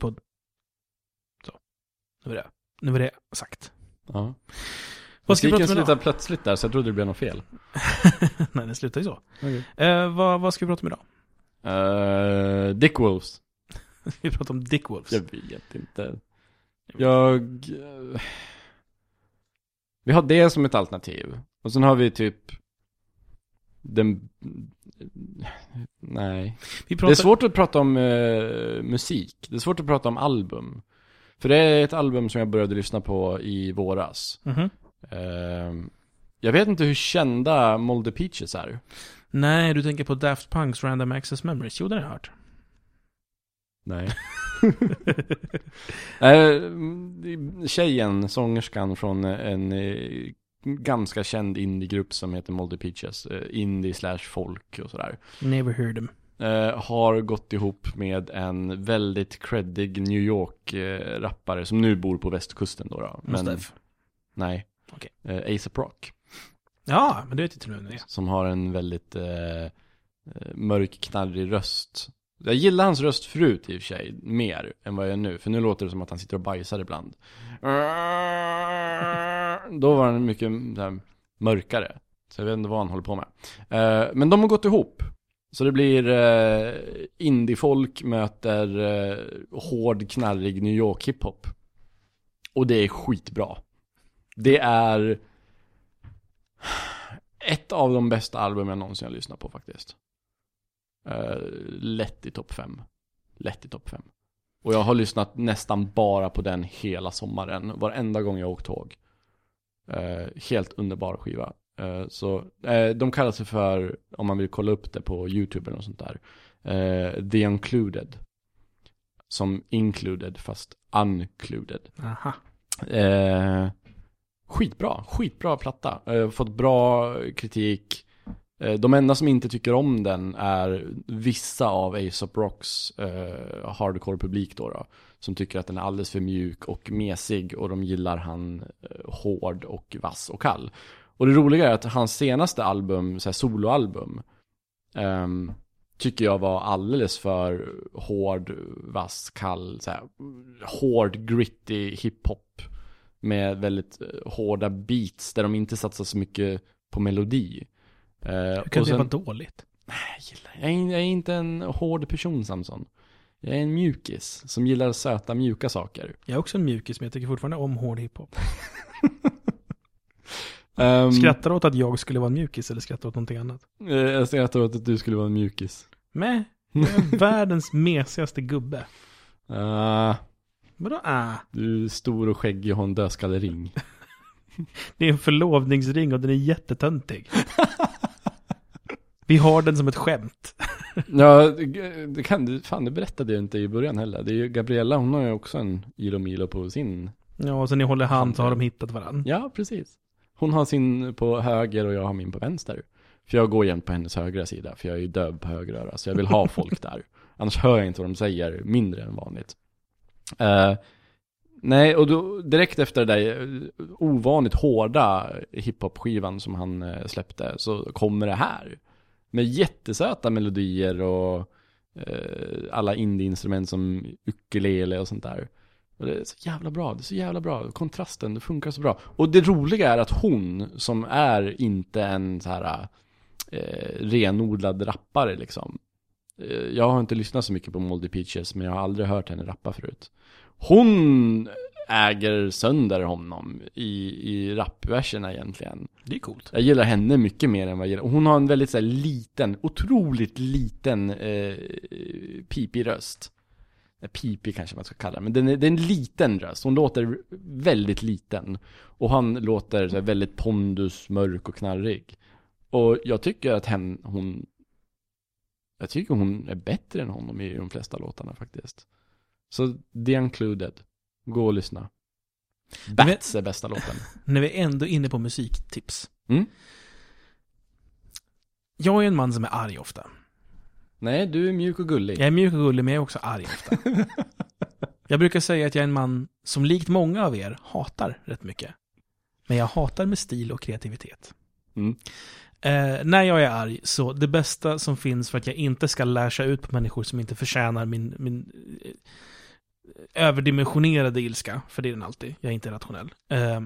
Bonuspodd. Så. Nu var det, nu var det sagt. Ja. Vad ska vi Musiken om idag? slutade plötsligt där så jag trodde det blev något fel. Nej, den slutar ju så. Okay. Eh, vad, vad ska vi prata om idag? Uh, Dick Wolves. Vi pratar om Dick Wolves. Jag vet inte. Jag... eh, Vi har det som ett alternativ. Och sen har vi typ... Den... Nej. Vi Det pratar... är svårt att prata om eh, musik. Det är svårt att prata om album. För det är ett album som jag började lyssna på i våras. Mhm. Ehm, jag vet inte hur kända Molde Peaches är. Nej, du tänker på Daft Punks Random Access Memories. Jo, det har jag hört. Nej. Eh, Tjejen, sångerskan från en eh, ganska känd indiegrupp som heter Molde Peaches. eh, Indie slash folk och sådär. Never heard them. Eh, har gått ihop med en väldigt creddig New York-rappare som nu bor på västkusten då. då. Men, Mustaf. nej. Okej. Eh, ASAP Rock. Ja, men det vet inte nu. Som har en väldigt eh, mörk, knarrig röst. Jag gillar hans röst förut i och för sig, mer än vad jag gör nu. För nu låter det som att han sitter och bajsar ibland. Då var han mycket här, mörkare. Så jag vet inte vad han håller på med. Eh, men de har gått ihop. Så det blir eh, indiefolk möter eh, hård, knarrig New York hiphop. Och det är skitbra. Det är ett av de bästa albumen jag någonsin har lyssnat på faktiskt. Uh, lätt i topp fem. Lätt i topp fem. Och jag har lyssnat nästan bara på den hela sommaren. Varenda gång jag åkt tåg. Eh, helt underbar skiva. Eh, så eh, de kallar sig för, om man vill kolla upp det på YouTube eller något sånt där. eh, The Uncluded. Som included fast uncluded. Aha. Eh, skitbra, skitbra platta. Eh, fått bra kritik. Eh, de enda som inte tycker om den är vissa av ASAP Rocks eh, hardcore-publik då, då. Som tycker att den är alldeles för mjuk och mesig och de gillar han eh, hård och vass och kall. Och det roliga är att hans senaste album, så här soloalbum, eh, tycker jag var alldeles för hård, vass, kall, så här, hård, gritty hiphop med väldigt eh, hårda beats där de inte satsar så mycket på melodi. Eh, Hur kan det sen- vara dåligt? jag, gillar, jag, är, jag är inte en hård person Samson. Jag är en mjukis som gillar söta, mjuka saker. Jag är också en mjukis, men jag tycker fortfarande om hård hiphop. Um, Skrattar du åt att jag skulle vara en mjukis eller skrattar du åt någonting annat? eh, jag skrattar åt att du skulle vara en mjukis. Mäh, jag är världens mesigaste gubbe. Uh, Vadå ah? du är stor och skäggig och har en dödskallering. Det är en förlovningsring och den är jättetöntig. Vi har den som ett skämt. ja, det- kan du, fan det berättade jag inte i början heller. Det är ju Gabriella, hon har ju också en Ilo Milo på sin. Ja, och sen ni håller hand så har de hittat varandra. Ja, precis. Hon har sin på höger och jag har min på vänster. För jag går jämt på hennes högra sida, för jag är ju döv på höger öra, så jag vill ha folk där. Annars hör jag inte vad de säger, mindre än vanligt. Eh, nej, och då, direkt efter det där eh, ovanligt hårda hiphop-skivan som han eh, släppte, så kommer det här. Med jättesöta melodier och eh, alla indie-instrument som ukulele och sånt där. Och det är så jävla bra, det är så jävla bra. Kontrasten, det funkar så bra. Och det roliga är att hon, som är inte en så här eh, renodlad rappare liksom. Eh, jag har inte lyssnat så mycket på Moldy Peaches, men jag har aldrig hört henne rappa förut. Hon äger sönder honom i, i rapverserna egentligen. Det är coolt. Jag gillar henne mycket mer än vad jag gillar. Hon har en väldigt så här, liten, otroligt liten eh, pipig röst. Eh, Pipig kanske man ska kalla det, men den är, det är en liten röst. Hon låter väldigt liten. Och han låter så här, väldigt pondus, mörk och knarrig. Och jag tycker att hen, hon Jag tycker hon är bättre än honom i de flesta låtarna faktiskt. Så The Uncluded. Gå och lyssna. Bats är bästa låten. När vi är ändå inne på musiktips. Mm. Jag är en man som är arg ofta. Nej, du är mjuk och gullig. Jag är mjuk och gullig, men jag är också arg ofta. Jag brukar säga att jag är en man som likt många av er hatar rätt mycket. Men jag hatar med stil och kreativitet. Mm. Eh, när jag är arg, så det bästa som finns för att jag inte ska läsa ut på människor som inte förtjänar min, min, eh, överdimensionerade ilska, för det är den alltid, jag är inte rationell. Eh,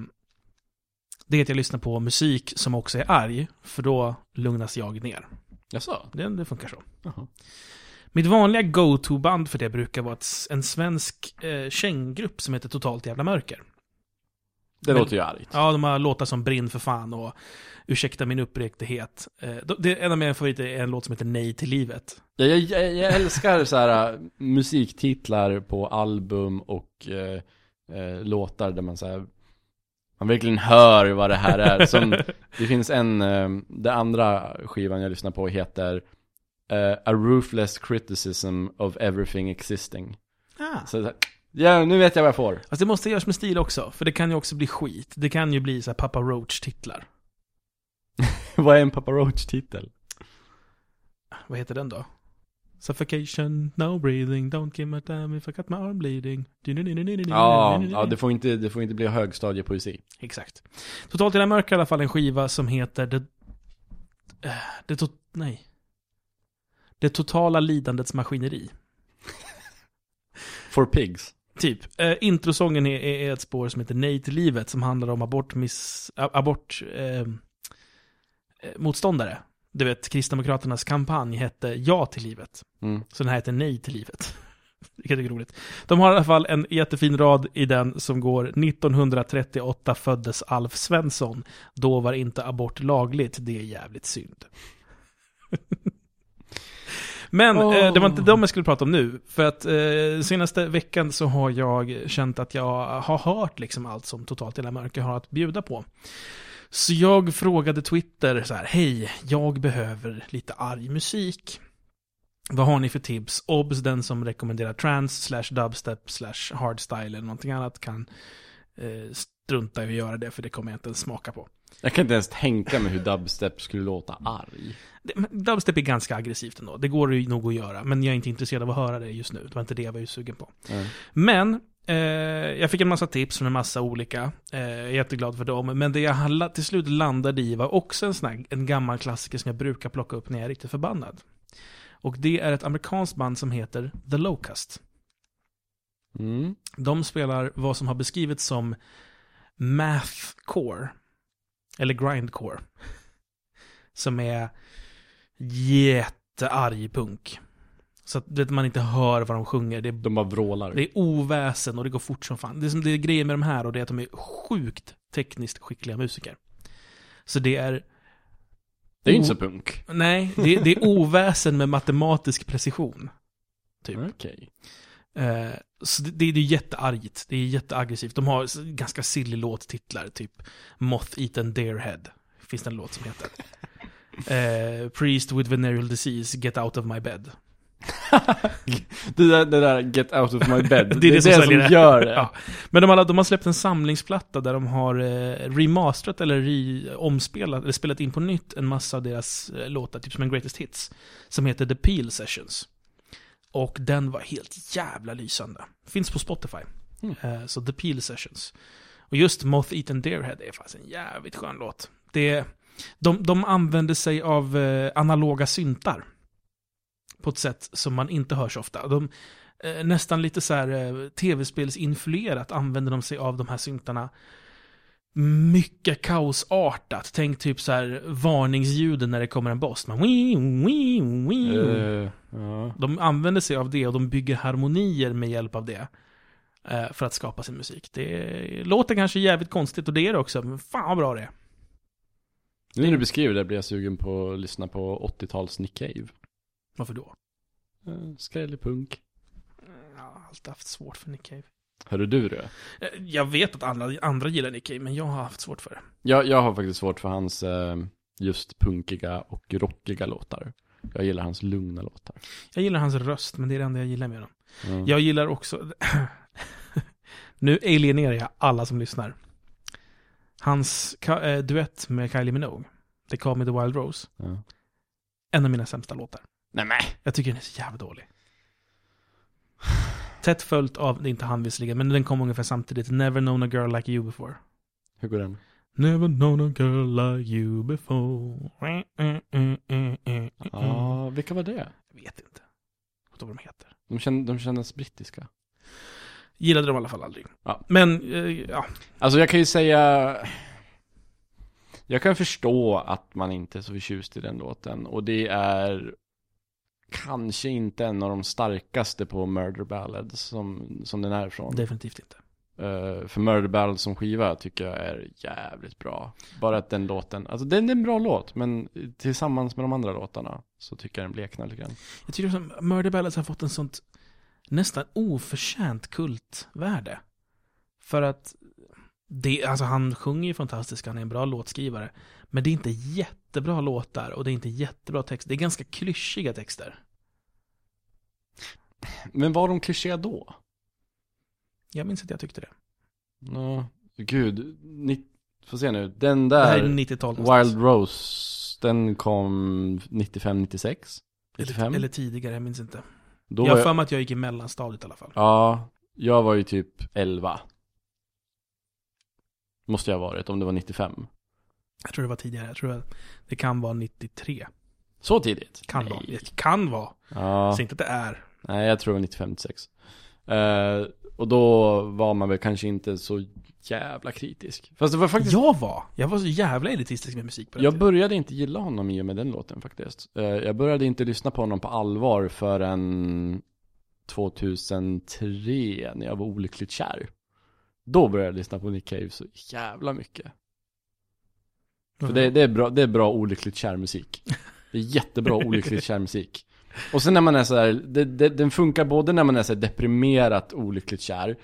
det är att jag lyssnar på musik som också är arg, för då lugnas jag ner. Jaså? Det, det funkar så. Jaha. Mitt vanliga go-to-band för det brukar vara en svensk eh, känggrupp som heter Totalt Jävla Mörker. Det Men- låter ju argt. Ja, de har låtar som Brinn för fan och Ursäkta min uppriktighet. Eh, de- det, en av mina favoriter är en låt som heter Nej till livet. Jag, jag, jag, älskar så här äh, musiktitlar på album och äh, äh, låtar där man så här, man verkligen hör vad det här är. Som, det finns en, äh, det andra skivan jag lyssnar på heter äh, A Ruthless Criticism of Everything Existing. Ah. Så, så här, ja, nu vet jag vad jag får. Alltså det måste göras med stil också, för det kan ju också bli skit. Det kan ju bli så här Papa Roach-titlar. vad är en Papa Roach-titel? Vad heter den då? Suffocation, no breathing, don't give my damn if I got my arm bleeding. Ja, ja det, får inte, det får inte bli högstadiepoesi. Exakt. Totalt i det mörka i alla fall en skiva som heter Det... eh, Det to, Nej. Det totala lidandets maskineri. For Pigs. Typ. Eh, introsången är, är ett spår som heter Nej till livet som handlar om abort, miss, a- abort eh, eh, motståndare. Du vet, Kristdemokraternas kampanj hette Ja till livet. Mm. Så den här heter Nej till livet. Vilket är roligt. De har i alla fall en jättefin rad i den som går 1938 föddes Alf Svensson. Då var inte abort lagligt. Det är jävligt synd. Men eh, det var inte de jag skulle prata om nu. För att eh, senaste veckan så har jag känt att jag har hört liksom allt som Totalt Hela Mörker har att bjuda på. Så jag frågade Twitter så här, hej, jag behöver lite arg musik. Vad har ni för tips? Obs, den som rekommenderar trance, slash dubstep, slash hardstyle eller någonting annat kan eh, strunta i att göra det, för det kommer jag inte ens smaka på. Jag kan inte ens tänka mig hur dubstep skulle låta arg. Dubstep är ganska aggressivt ändå, det går ju nog att göra, men jag är inte intresserad av att höra det just nu. Det var inte det jag var ju sugen på. Mm. Men, eh, jag fick en massa tips från en massa olika. Eh, jag är jätteglad för dem. Men det jag till slut landade i var också en, sån här, en gammal klassiker som jag brukar plocka upp när jag är riktigt förbannad. Och det är ett amerikanskt band som heter The Locust. Mm. De spelar vad som har beskrivits som mathcore. Eller grindcore. Som är jättearg punk. Så att vet, man inte hör vad de sjunger. Det är De bara vrålar. det är oväsen och det går fort som fan. Det är som det är grejer med de här och det är att de är sjukt tekniskt skickliga musiker. Så det är... Det är ju inte så punk. Nej, det, det är oväsen med matematisk precision. Typ. Okej. Eh, så det, det är jätteargt. Det är jätteaggressivt. De har ganska silly låttitlar, typ Moth Eaten Deerhead. Finns det en låt som heter. Eh, Priest with venereal disease, get out of my bed. det, där, det där get out of my bed. Det är det som säljer det. gör det. Ja. Men de har, de har släppt en samlingsplatta där de har eh, remasterat eller re, omspelat, eller spelat in på nytt en massa av deras eh, låtar, typ som en greatest hits. Som heter The Peel Sessions. Och den var helt jävla lysande. Finns på Spotify. Mm. Eh, så The Peel Sessions. Och just Moth Eaten Deerhead är faktiskt en jävligt skön låt. Det, de, de använder sig av eh, analoga syntar. På ett sätt som man inte hör så ofta. De, eh, nästan lite så här tv-spelsinfluerat använder de sig av de här syntarna. Mycket kaosartat. Tänk typ så här varningsljuden när det kommer en boss. Man, wii, wii, wii. Eh, ja. De använder sig av det och de bygger harmonier med hjälp av det. eh, För att skapa sin musik. Det låter kanske jävligt konstigt och det är det också, men fan vad bra det är. Nu när du beskriver det blir jag sugen på att lyssna på 80-tals Nick Cave. Varför då? Eh, Skrällig punk. Jag har alltid haft svårt för Nick Cave. Hörru du det? Eh, Jag vet att andra, andra gillar Nick Cave, men jag har haft svårt för det. Jag, jag har faktiskt svårt för hans eh, just punkiga och rockiga låtar. Jag gillar hans lugna låtar. Jag gillar hans röst, men det är det enda jag gillar med honom. Mm. Jag gillar också... nu alienerar jag alla som lyssnar. Hans eh, duett med Kylie Minogue, The Call Me The Wild Rose, Ja. en av mina sämsta låtar. Nej men. Jag tycker den är så jävla dålig. Tätt följt av, det är inte han visserligen, men den kom ungefär samtidigt, Never known a girl like you before. Hur går den? Never known a girl like you before. Ja, vilka var det? Jag vet inte. Jag vet inte vad de heter. De, känn, de kändes brittiska. Gillade dem i alla fall aldrig. Ja. Men, eh, ja. Alltså jag kan ju säga Jag kan förstå att man inte är så förtjust i den låten och det är Kanske inte en av de starkaste på Murder Ballads som, som den är från Definitivt inte. Eh, För Murder Ballads som skiva tycker jag är jävligt bra Bara att den låten, alltså den är en bra låt men tillsammans med de andra låtarna Så tycker jag den bleknar lite grann Jag tycker som Murder Ballads har fått en sånt nästan oförtjänt kultvärde. För att det, alltså han sjunger ju fantastiskt, han är en bra låtskrivare. Men det är inte jättebra låtar och det är inte jättebra text. Det är ganska klyschiga texter. Men var de klyschiga då? Jag minns att jag tyckte det. Ja, gud, ni, får se nu, den där är 90-tal någonstans. Wild Rose, den kom 95-96? 95? Eller, eller tidigare, jag minns inte. Då jag har för mig att jag gick i mellanstadiet i alla fall. ja, jag var ju typ 11 Måste jag ha varit, om det var 95 Jag tror det var tidigare. Jag tror att det kan vara 93. Så tidigt? Kan Nej. vara. Det kan vara. Ja, Säg inte att det är. nej jag tror det var 95-96 eh, Och då var man väl kanske inte så jävla kritisk Fast det var faktiskt Jag var. Jag var så jävla elitistisk med musik på den Jag tiden. började inte gilla honom i och med den låten faktiskt. Eh, Jag började inte lyssna på honom på allvar förrän 2003 när jag var olyckligt kär. Då började jag lyssna på Nick Cave så jävla mycket. För det, det, är bra, det är bra olyckligt kär musik. Det är jättebra olyckligt kär musik. Och sen när man är så här, det, det, den funkar både när man är så här deprimerat olyckligt kär,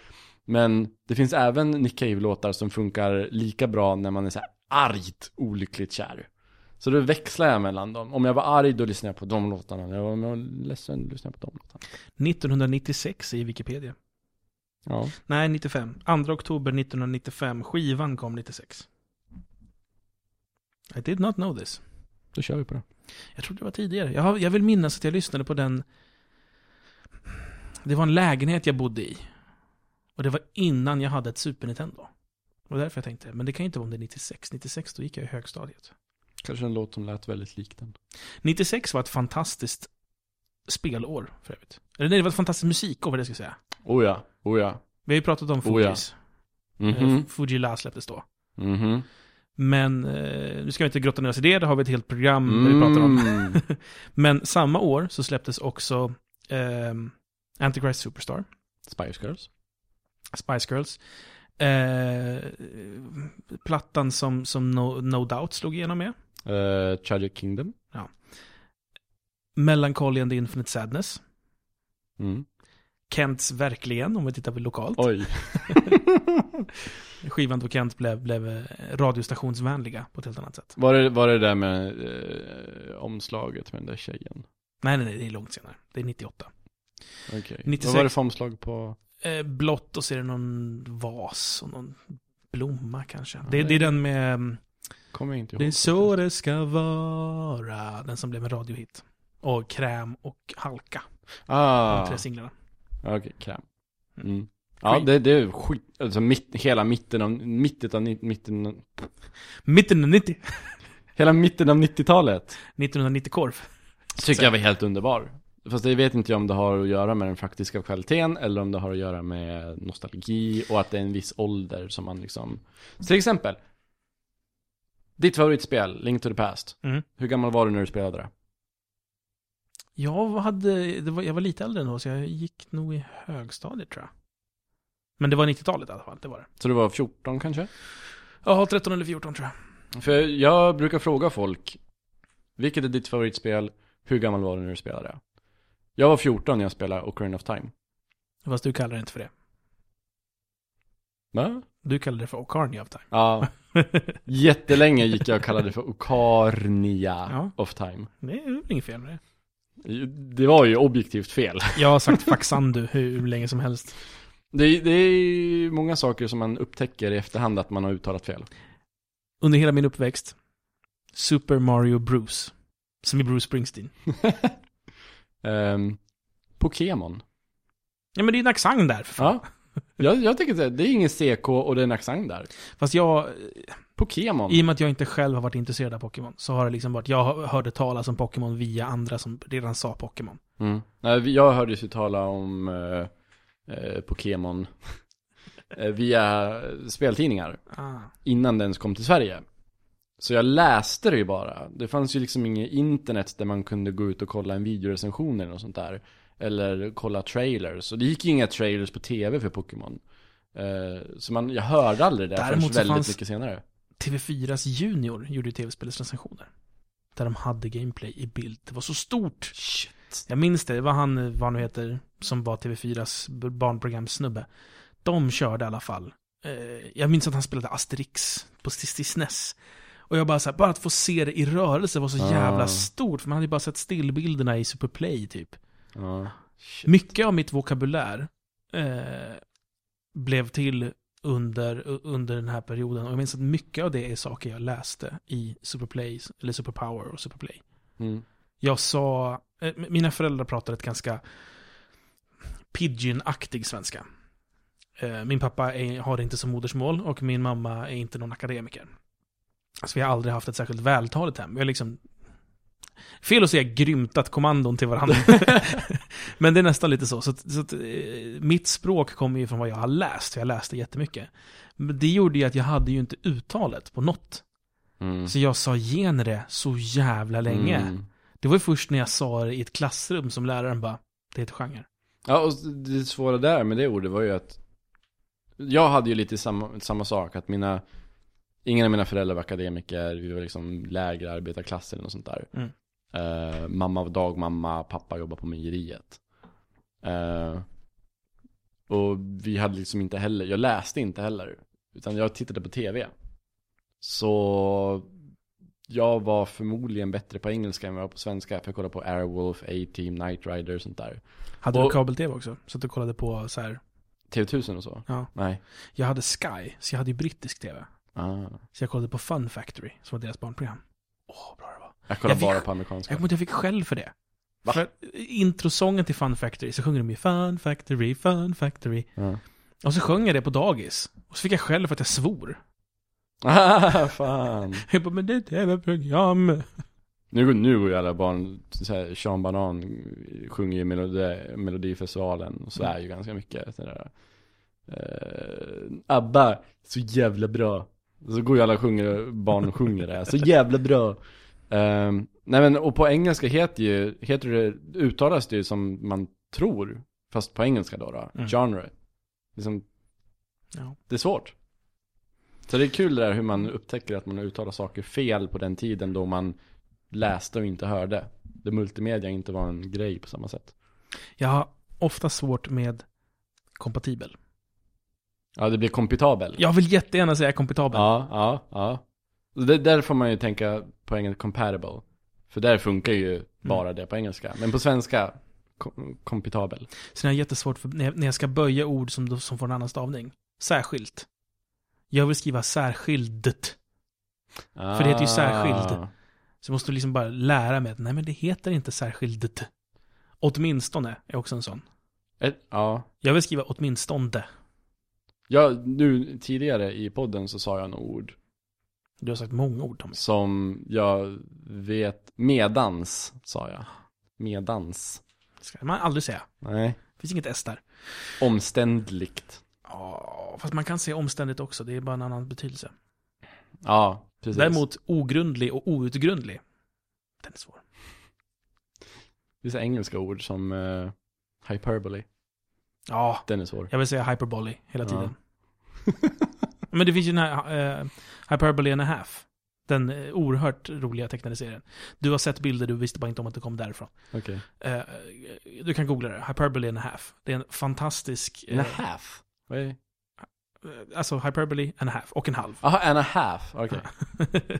men det finns även Nick Cave-låtar som funkar lika bra när man är så här argt olyckligt kär. Så då växlar jag mellan dem. Om jag var arg då lyssnar jag på de låtarna. Om jag var ledsen lyssnar jag på de låtarna. 1996 i Wikipedia. Ja. Nej, 95. 2 oktober 1995. Skivan kom 96. I did not know this. Då kör vi på det. Jag trodde det var tidigare. Jag, har, jag vill minnas att jag lyssnade på den... Det var en lägenhet jag bodde i. Och det var innan jag hade ett Super Nintendo. Och därför jag tänkte, men det kan ju inte vara om det är 96. 96 då gick jag i högstadiet. Kanske en låt som lät väldigt lik den. 96 var ett fantastiskt spelår för övrigt. Eller nej, det var ett fantastiskt musikår vad det ska jag säga. Oh ja, oh ja. Vi har ju pratat om Oh ja. Fujis. Mhm, Eh, Fuji La släpptes då. mhm. Men eh, nu ska vi inte grotta ner oss i det, det har vi ett helt program där vi pratar om. Mm. Men samma år så släpptes också eh, Antichrist Superstar, Spice Girls. Spice Girls. Eh, plattan som, som no, no Doubt slog igenom med. Uh, Tragic Kingdom. Melancholy and the Infinite Sadness. Mm. Kents Verkligen, om vi tittar på lokalt. Oj. Skivan då Kent blev, blev eh, radiostationsvänliga på ett helt annat sätt. Var det, var det där med eh, omslaget med den där tjejen? Nej, nej, nej, det är långt senare. Det är 98. Okej. 96. Vad var det för omslag på? Eh, blått och så är det någon vas och någon blomma kanske. Ja, det, det- det är den med mm, Kommer inte ihåg. Det är så det ska vara. Den som blev en radiohit. Och Kräm och Halka. De Ah, tre singlarna. okej, kräm. Mm. Ja, Skit. det, det är skit, alltså mitt, hela mitten av, mitten av, mitten, Mitten av 90. hela mitten av 90-talet 1990 korv. tycker jag var helt underbar. Fast det vet inte jag om det har att göra med den faktiska kvaliteten eller om det har att göra med nostalgi och att det är en viss ålder som man liksom Så Till exempel Ditt favoritspel, Link to the Past Mm. Hur gammal var du när du spelade det? Jag hade, var, jag var lite äldre än då, så jag gick nog i högstadiet tror jag. Men det var 90-talet i alla fall, det var det. Så du var 14 kanske? Ja, 13 eller 14 tror jag. För jag brukar fråga folk Vilket är ditt favoritspel? Hur gammal var du när du spelade? Jag var 14 när jag spelade Ocarina of Time Fast du kallar det inte för det. Va? Du kallar det för Ocarnia of Time. Ja, jättelänge gick jag och kallade det för Ocarnia Ja. of Time det är väl inget fel med det. Det var ju objektivt fel Jag har sagt Faxandu hur länge som helst. det, är- det är många saker som man upptäcker i efterhand att man har uttalat fel Under hela min uppväxt, Super Mario Bruce. Som i Bruce Springsteen. um, Pokémon Ja men det är en accent där för fan. Ja, jag, jag tycker det, det är ingen CK och det är en accent där Fast jag, Pokémon i och med att jag inte själv har varit intresserad av Pokémon, så har det liksom varit, jag hörde talas om Pokémon via andra som redan sa Pokémon. mm. Nej, Jag hörde ju tala om uh, eh, Pokémon eh, via speltidningar Ah. innan den ens kom till Sverige. Så jag läste det ju bara. Det fanns ju liksom inget internet där man kunde gå ut och kolla en videorecension eller något sånt där. Eller kolla trailers. Och det gick ju inga trailers på tv för Pokémon. Eh, så man, jag hörde aldrig det Däremot förrän väldigt fanns- mycket senare. TV4s Junior gjorde ju tv-spelsrecensioner. Där de hade gameplay i bild. Det var så stort. Shit. Jag minns det, det var han, vad han nu heter, som var TV4s barnprogramsnubbe. De körde i alla fall. Eh, jag minns att han spelade Asterix på till SNES. Och jag bara så här, bara att få se det i rörelse var så Ah. jävla stort. För man hade ju bara sett stillbilderna i Superplay typ. Shit. Mycket av mitt vokabulär eh, blev till under, under den här perioden. Och jag minns att mycket av det är saker jag läste i Superplay, eller Superpower och Superplay. Mm. Jag sa, eh, mina föräldrar pratade ett ganska pidgin-aktig svenska. Eh, min pappa är, har det inte som modersmål och min mamma är inte någon akademiker. Så vi har aldrig haft ett särskilt vältaligt hem. Vi har liksom Fel att säga grymtat kommandon till varandra. Men det är nästan lite så. Så, att, så att, eh, mitt språk kommer ju från vad jag har läst. för Jag läste jättemycket. Men det gjorde ju att jag hade ju inte uttalet på något. Mm. Så jag sa genere så jävla länge. Mm. Det var ju först när jag sa det i ett klassrum som läraren bara, det heter genre. Ja, och det svåra där med det ordet var ju att Jag hade ju lite samma, samma sak, att mina Ingen av mina föräldrar var akademiker, vi var liksom lägre arbetarklass eller något sånt där Mm. Eh, Mamma var dagmamma, pappa jobbade på mejeriet Eh, Och vi hade liksom inte heller, jag läste inte heller Utan jag tittade på tv Så Jag var förmodligen bättre på engelska än vad jag var på svenska För jag kollade på Airwolf, A-Team, Knight Rider och sånt där Hade Och- du kabel-tv också? Så att du kollade på så här. TV1000 och så? Ja. Nej Jag hade Sky, så jag hade ju brittisk tv. Ah. Så jag kollade på Fun Factory, som var deras barnprogram. Åh, bra det var. Jag kollar Jag fick- bara på amerikanska Jag kommer jag fick skäll för det. Va? För introsången till Fun Factory, så sjunger de ju Fun Factory, Fun Factory. ja. Och så sjöng jag det på dagis. Och så fick jag skäll för att jag svor. Ah, fan Jag bara, men det är ett tv-program. Nu, går- nu går ju alla barn, så här, Sean Banan sjunger ju melodi, Melodifestivalen och så är ju ganska mycket sådär uh, ABBA, så jävla bra Så går ju alla sjunger, barn sjunger det, så jävla bra Ehm, Nej men, och på engelska heter ju, heter det, uttalas det ju som man tror Fast på engelska då, då Mm. genre liksom, Ja. Det är svårt Så det är kul det där hur man upptäcker att man uttalar saker fel på den tiden då man läste och inte hörde. Det multimedia inte var en grej på samma sätt. Jag har ofta svårt med kompatibel. Ja, det blir kompitabel. Jag vill jättegärna säga kompatibel. ja, ja. ja. Det, där får man ju tänka på engelska compatible. För där funkar ju bara det på engelska. Men på svenska, kom, kompitabel. Sen är det jättesvårt för när jag, när jag ska böja ord som, som får en annan stavning. Särskilt. Jag vill skriva särskildet. För det heter ju särskild. Så jag måste liksom bara lära mig att nej men det heter inte särskildet. Åtminstone är också en sån. Ett, ja. Jag vill skriva åtminstone. Ja, nu tidigare i podden så sa jag några ord Du har sagt många ord Tommy. som jag vet, medans sa jag. Medans. Det ska man aldrig säga. Nej. Det finns inget S där. Omständligt. Ja, fast man kan säga omständigt också. Det är bara en annan betydelse. Ja, precis. Däremot ogrundlig och outgrundlig. Den är svår. Vissa engelska ord som uh, hyperbole. Ja, Den är svår. jag vill säga hyperbole hela Ja. tiden. Men det finns ju den här eh, hyperbole and a half. Den eh, oerhört roliga tecknade serien. Du har sett bilder, du visste bara inte om att det kom därifrån. Okej. Eh, du kan googla det. Hyperbole and a half. Det är en fantastisk... And a half? Vad är det? alltså hyperbole and a half. Och en halv. Jaha, and a half. Okej.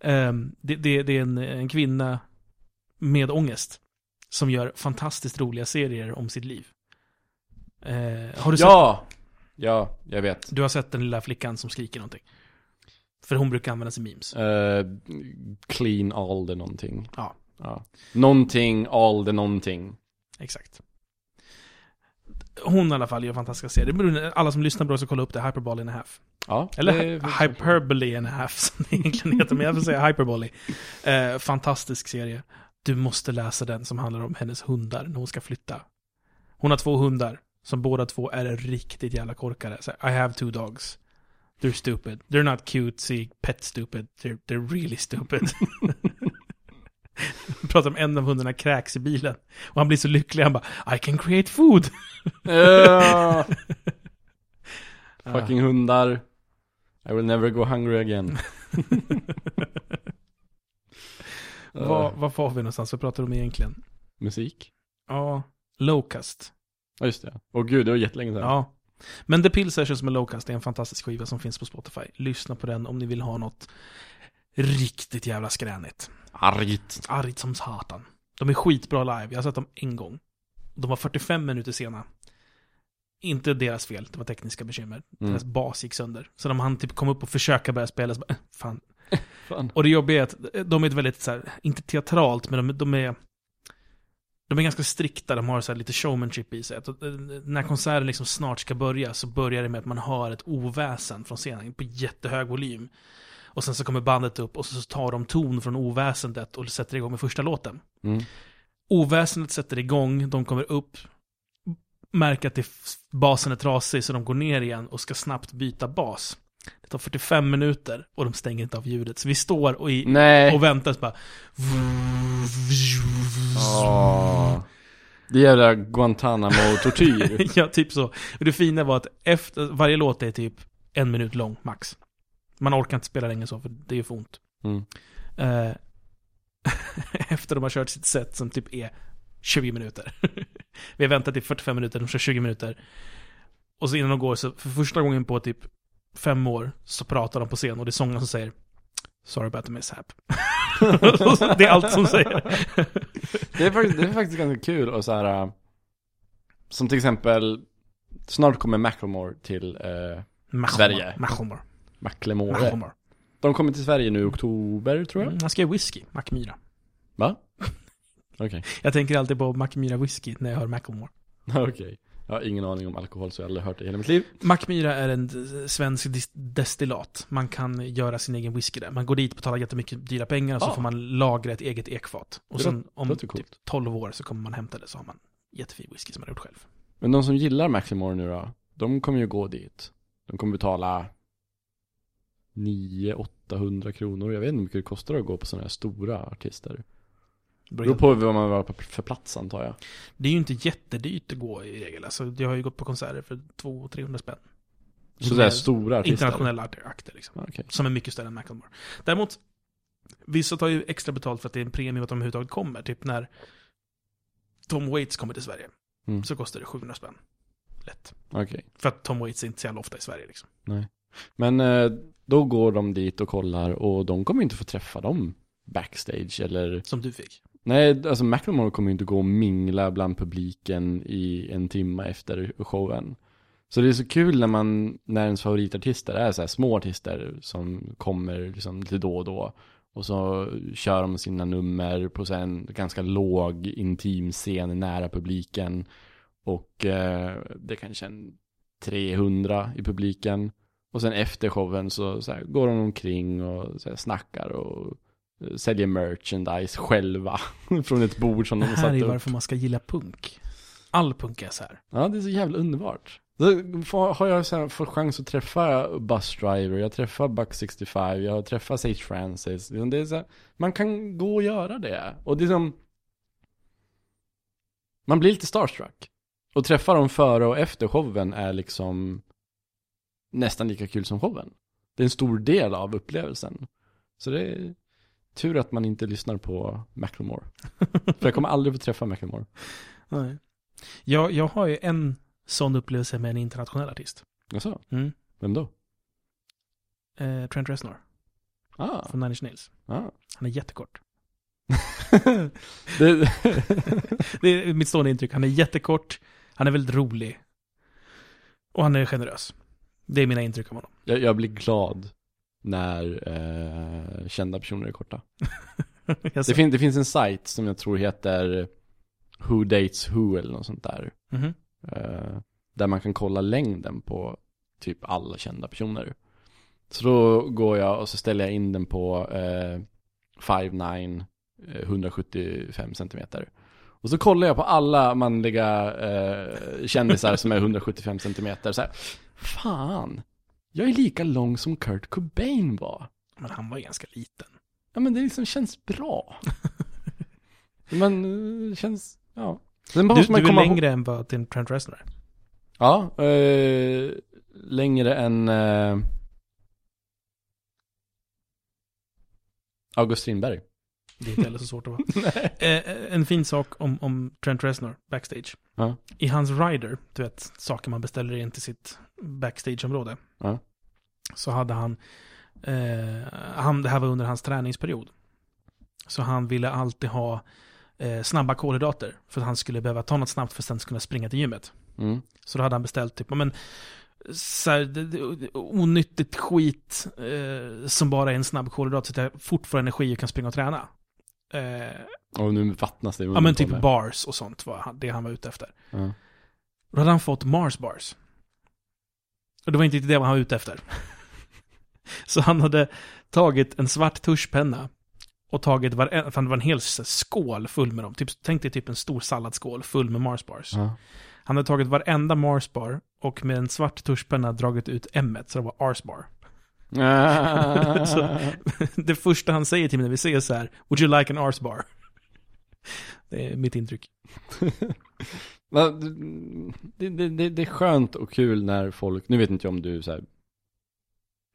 Ehm, det, det, det är en, en kvinna med ångest. Som gör fantastiskt roliga serier om sitt liv. Eh, har du sett, Ja! Ja, jag vet. du har sett den lilla flickan som skriker någonting? För hon brukar användas i memes. Eh, clean all the någonting. Ja. ja. Någonting, all the någonting. Exakt. Hon i alla fall gör fantastiska serier. Alla som lyssnar också kolla upp det, Hyperbole and a half. Ja. Eller hy- Hyperbole and a half som det egentligen heter, men jag vill säga Hyperbole. Eh, fantastisk serie. Du måste läsa den som handlar om hennes hundar när hon ska flytta. Hon har två hundar Som båda två är riktigt jävla korkade. Så, I have two dogs. They're stupid. They're not cute, see, pet stupid. They're, they're really stupid. Pratar om en av hundarna kräks i bilen. Och han blir så lycklig, han bara I can create food. Ja. Fucking hundar. I will never go hungry again. Vad, vad var vi någonstans? Vad pratar du om egentligen? Musik? Ja, Lowcast. Ja just det. Åh gud, det var jättelänge sedan. Ja. Men The Pill Sessions med Lowcast är en fantastisk skiva som finns på Spotify. Lyssna på den om ni vill ha något riktigt jävla skränigt. Argt. Argt som satan. De är skitbra live, jag har sett dem en gång. De var 45 minuter sena. Inte deras fel, det var tekniska bekymmer. Mm. Deras bas gick sönder. Så de hann typ komma upp och försöka börja spela, så bara, äh, fan. Fan. Och det jobbiga är att de är ett väldigt, så här, inte teatralt, men de, de är de är ganska strikta, de har så här lite showmanship i sig. Att, eh, när konserten liksom snart ska börja så börjar det med att man hör ett oväsen från scenen på jättehög volym. Och sen så kommer bandet upp och så tar de ton från oväsendet och sätter igång med första låten. Mm. Oväsendet sätter igång, de kommer upp, märker att basen är trasig så de går ner igen och ska snabbt byta bas. Det tar 45 minuter och de stänger inte av ljudet. Så vi står och, i, Nej. och väntar så bara... Åh. Det är jävla Guantanamo-tortyr. ja, typ så. Och det fina var att efter, varje låt är typ en minut lång, max. Man orkar inte spela länge så, för det är för ont. Mm. Eh, efter de har kört sitt set som typ är 20 minuter. Vi har väntat i 45 minuter, de kör 20 minuter. Och så innan de går, så för första gången på typ fem år, så pratar de på scen och det är sångaren som säger Sorry about the mishap. det är allt som säger. Det är, faktiskt, det är faktiskt ganska kul och så här. äh, Som till exempel, snart kommer Macklemore till äh, Sverige. Macklemore. Macklemore. Macklemore. De kommer till Sverige nu i oktober tror jag. Mm, han skrev whisky, Mackmyra. Va? Okej. Jag tänker alltid på Mackmyra whisky när jag hör Macklemore. Okej. Jag har ingen aning om alkohol så jag har aldrig hört det i hela mitt liv. Mackmyra är en svensk destillat. Man kan göra sin egen whisky där. Man går dit, betalar jättemycket dyra pengar och så Ah. får man lagra ett eget ekfat. Och Det sen om typ coolt. 12 år så kommer man hämta det så har man jättefin whisky som man har gjort själv. Men de som gillar Macklemore nu då, de kommer ju gå dit. De kommer betala 900-800 kronor. Jag vet inte hur mycket det kostar att gå på sådana här stora artister. Det beror på vad man ha på- för plats antar jag. Det är ju inte jättedyrt att gå i regel. Alltså, jag har ju gått på konserter för 200-300 spänn. Så det är stora artister? Internationella akter liksom. Ja, Okej. Som är mycket större än Macklemore. Däremot, vissa tar ju extra betalt för att det är en premie att de överhuvudtaget kommer. Typ när Tom Waits kommer till Sverige. Mm. Så kostar det 700 spänn. Lätt. Okej. För att Tom Waits är inte så jävla ofta i Sverige liksom. Men eh, då går de dit och kollar och de kommer inte få träffa dem backstage eller Som du fick. Nej, alltså Macklemore kommer ju inte gå och mingla bland publiken i en timme efter showen. Så det är så kul när man, när ens favoritartister är så här små artister som kommer liksom lite då och då. Och så kör de sina nummer på så en ganska låg intim scen nära publiken. Och eh, det är kanske en 300 i publiken. Och sen efter showen så, så här, går de omkring och så här, snackar och säljer merchandise själva. från ett bord som Det de har här är satt ju upp. varför man ska gilla punk. All punk är så här. Ja, det är så jävla underbart. Får- har jag så här, fått chans att träffa Bus Driver, jag träffar Buck 65, jag träffar Sage Francis. Det är så här, man kan gå och göra det. Och det är som... Man blir lite starstruck. Och träffa dem före och efter showen är liksom nästan lika kul som showen. Det är en stor del av upplevelsen. Så det är tur att man inte lyssnar på Macklemore. För jag kommer aldrig få träffa Macklemore. Nej. Jag, jag har ju en sån upplevelse med en internationell artist. Jaså? Mm. Vem då? Eh, Trent Reznor Ah, från Nine Inch Nails. ah. Han är jättekort. det, Det är mitt stående intryck. Han är jättekort, han är väldigt rolig. Och han är generös. Det är mina intryck av honom. jag, jag blir glad när eh, kända personer är korta. Det, fin, det finns en sajt som jag tror heter Who Dates Who eller något sånt där. Mhm. Eh, där man kan kolla längden på typ alla kända personer. Så då går jag och så ställer jag in den på eh, 5'9, eh, 175 centimeter. Och så kollar jag på alla manliga eh, kändisar som är 175 centimeter så här. Fan, jag är lika lång som Kurt Cobain var. Men han var ganska liten. Ja men det liksom känns bra. men eh, känns, ja. Sen Du, måste du man är komma ihåg- längre än vad till Trent Reznor. Ja, eh, längre än eh, August Strindberg. Det är inte heller så svårt att vara. Eh, en fin sak om, om Trent Reznor backstage. Ja. I hans rider, du vet, saker man beställer in till sitt backstageområde. Ja. Så hade han, eh, han, det här var under hans träningsperiod. Så han ville alltid ha eh, snabba kolhydrater. För att han skulle behöva ta något snabbt för att sen kunna springa till gymmet. Mm. Så då hade han beställt typ, men, så här, det, det, onyttigt skit eh, som bara är en snabb kolhydrat så att jag fort får energi och kan springa och träna. Eh, Och nu vattnas det ja men typ mig. bars och sånt var han- det han var ute efter. Ja. Då hade han fått Mars bars. Och det var inte riktigt det han var ute efter. Så han hade tagit en svart tuschpenna och tagit varenda, för det var en hel skål full med dem. Typ, tänk dig typ en stor salladsskål full med Mars bars. Ja. Han hade tagit varenda Mars bar och med en svart tuschpenna dragit ut M så det var Ars bar. Så- Det första han säger till mig när vi ses så här, Would you like an Ars bar? Det är mitt intryck. Det, det, det, det är skönt och kul när folk, nu vet inte jag om du så här,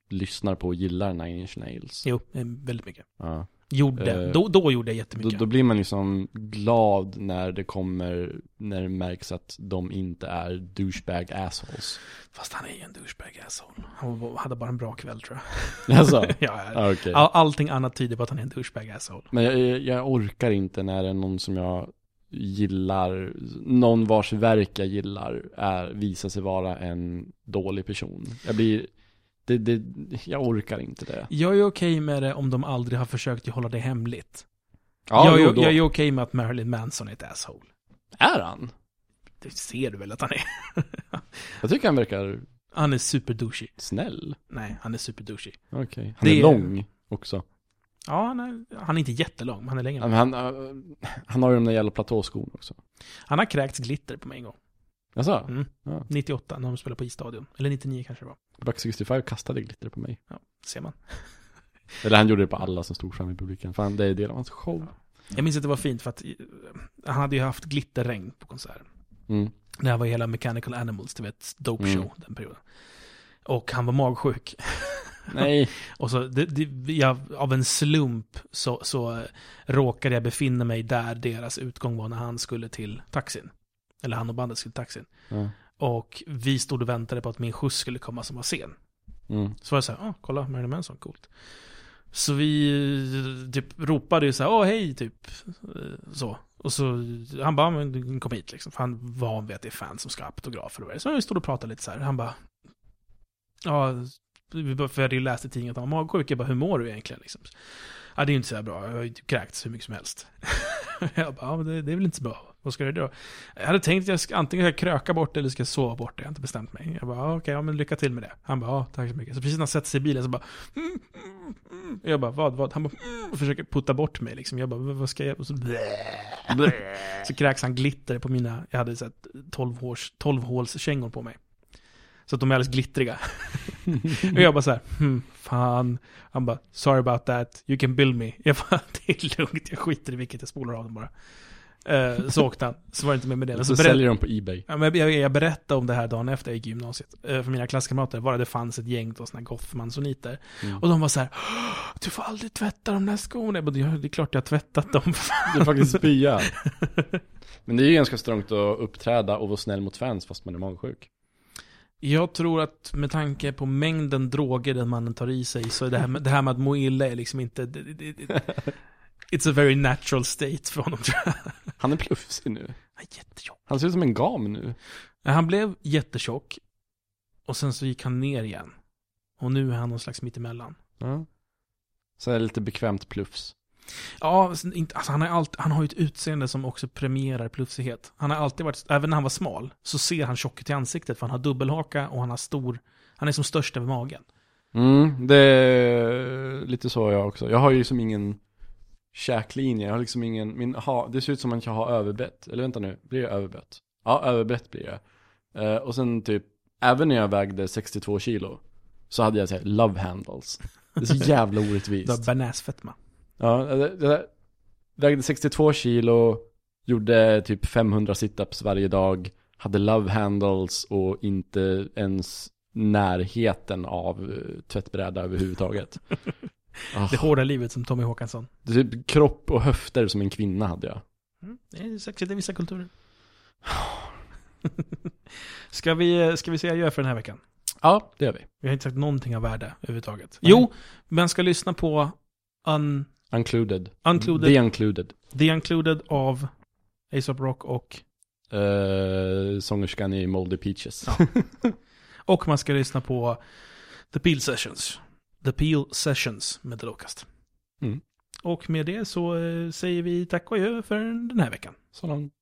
lyssnar på och gillar Nine Inch Nails. Jo, väldigt mycket. Ja. Gjorde, Eh, då, då gjorde jag Då, jättemycket. då blir man liksom glad när det kommer, när det märks att de inte är douchebag assholes. Fast han är ju en douchebag asshole. Han hade bara en bra kväll tror jag. Alltså, ja, ja, okej. All, allting annat tyder på att han är en douchebag asshole. Men jag, jag orkar inte när det är någon som jag gillar, någon vars verk jag gillar, är, visar sig vara en dålig person. Jag blir, det, det, jag orkar inte det. Jag är okej med det om de aldrig har försökt hålla det hemligt. Ja, jag, jo, jag är okej med att Marilyn Manson är ett asshole. Är han? Det ser du väl att han är? Jag tycker han verkar Han är super douchey. snäll. Nej, han är super douchey. Okej. Han Det är lång också. Ja, han är, han är inte jättelång, men han är längre. Han, äh, han har ju de där jävla platåskorna också. Han har kräkts glitter på mig en gång. Jaså? Mm. Ja. 98, när de spelade på isstadion. Eller 99 kanske det var. Buck 65 kastade glitter på mig. Ser man. Eller han gjorde det på alla som stod fram i publiken. Fan, det är del av hans show. Jag minns att det var fint för att eh, han hade ju haft glitterregn på konserten. Mm. Det här var hela Mechanical Animals, du vet, Dope Mm. Show, den perioden. Och han var magsjuk. Nej. Och så, det, det, jag, av en slump så, så eh, råkade jag befinna mig där deras utgång var när han skulle till taxin. Eller han och bandet skulle till taxin. Ja. Och vi stod och väntade på att min skjuts skulle komma som var sen. Mm. Så var det så här, ah, kolla Marilyn Manson, coolt. Så vi typ ropade ju så här, åh hej, typ. Så. Och så, han bara, men du kom hit liksom. För han var van vid att det är fans som ska ha autografer och det. Så vi stod och pratade lite så här. Han bara, ja, för jag hade ju läst i tidningen att han var magsjuk. Jag bara, hur mår du egentligen liksom? Ja, det är ju inte så här bra. Jag har ju kräkts hur mycket som helst. jag bara, ja, men det, det är väl inte så bra. Vad ska du då? Jag hade tänkt att jag ska, antingen ska kröka bort det eller ska jag sova bort det. Jag har inte bestämt mig. Jag bara, ja, okej, ja, men lycka till med det. Han bara, ja, tack så mycket. Så precis när han sätter sig i bilen så bara, mm, mm, mm. Jag bara, vad, vad? Han bara, och försöker putta bort mig liksom. Jag bara, vad ska jag? Och så, så kräks han glitter på mina, jag hade så här 12 håls, 12 hålskängor på mig. Så att de är alldeles glittriga. och jag bara så här, hmm, fan. Han bara, sorry about that, you can bill me. Jag bara, det är lugnt, jag skiter i vilket, jag spolar av dem bara. Eh, så åkte han, så var det inte mer med det. Men Så så säljer de på Ebay. ja, men jag, jag berättade om det här dagen efter jag gick i gymnasiet. Eh, för mina klasskamrater, bara det fanns ett gäng då, såna gothmansoniter. Mm. Och de var så här, du får aldrig tvätta de där skorna. Jag bara, "Ja, det är klart jag har tvättat dem. Det är faktiskt spya. Men det är ju ganska strångt att uppträda och vara snäll mot fans fast man är magsjuk. Jag tror att med tanke på mängden droger den mannen tar i sig, så det här med, det här med att må illa är liksom inte... Det, det, det, it's a very natural state för honom tror jag. Han är plufsig nu. Han är jättetjock. Han ser ut som en gam nu. Han blev jättetjock, och sen så gick han ner igen. Och nu är han någon slags mittemellan. Ja. Så är lite bekvämt plufs. Ja, alltså han, har allt, han har ju ett utseende som också premierar plufsighet. Han har alltid varit, även när han var smal, så ser han tjock ut i ansiktet för han har dubbelhaka och han har stor, han är som störst över magen. Mm, det är lite så jag också. Jag har ju som ingen käklinje. Jag har liksom ingen, min, ha, det ser ut som att jag har överbett. Eller vänta nu, blir det överbett? Ja, överbett blir det. Eh, och sen typ, även när jag vägde 62 kilo, så hade jag såhär love handles. Det är så jävla Du har orättvist. bearnaisefetma. Ja, det, vägde 62 kilo, gjorde typ 500 situps varje dag, hade love handles och inte ens närheten av eh, tvättbräda överhuvudtaget. Ah, Det hårda livet som Tommy Håkansson. det är typ kropp och höfter som en kvinna hade jag. Mm, det är sexigt i vissa kulturer. ska, vi, ska vi säga adjö för den här veckan? Ja, det gör vi. Vi har inte sagt någonting av värde överhuvudtaget. Jo, man ska lyssna på Un, Uncluded. Uncluded, The Uncluded. The Uncluded av ASAP Rock och, Uh, sångerskan i Moldy Peaches. Ja. och man ska lyssna på The Peel Sessions. The Peel Sessions med The Locust. Mm. Och med det så eh, säger vi tack och adjö för den här veckan. Så långt.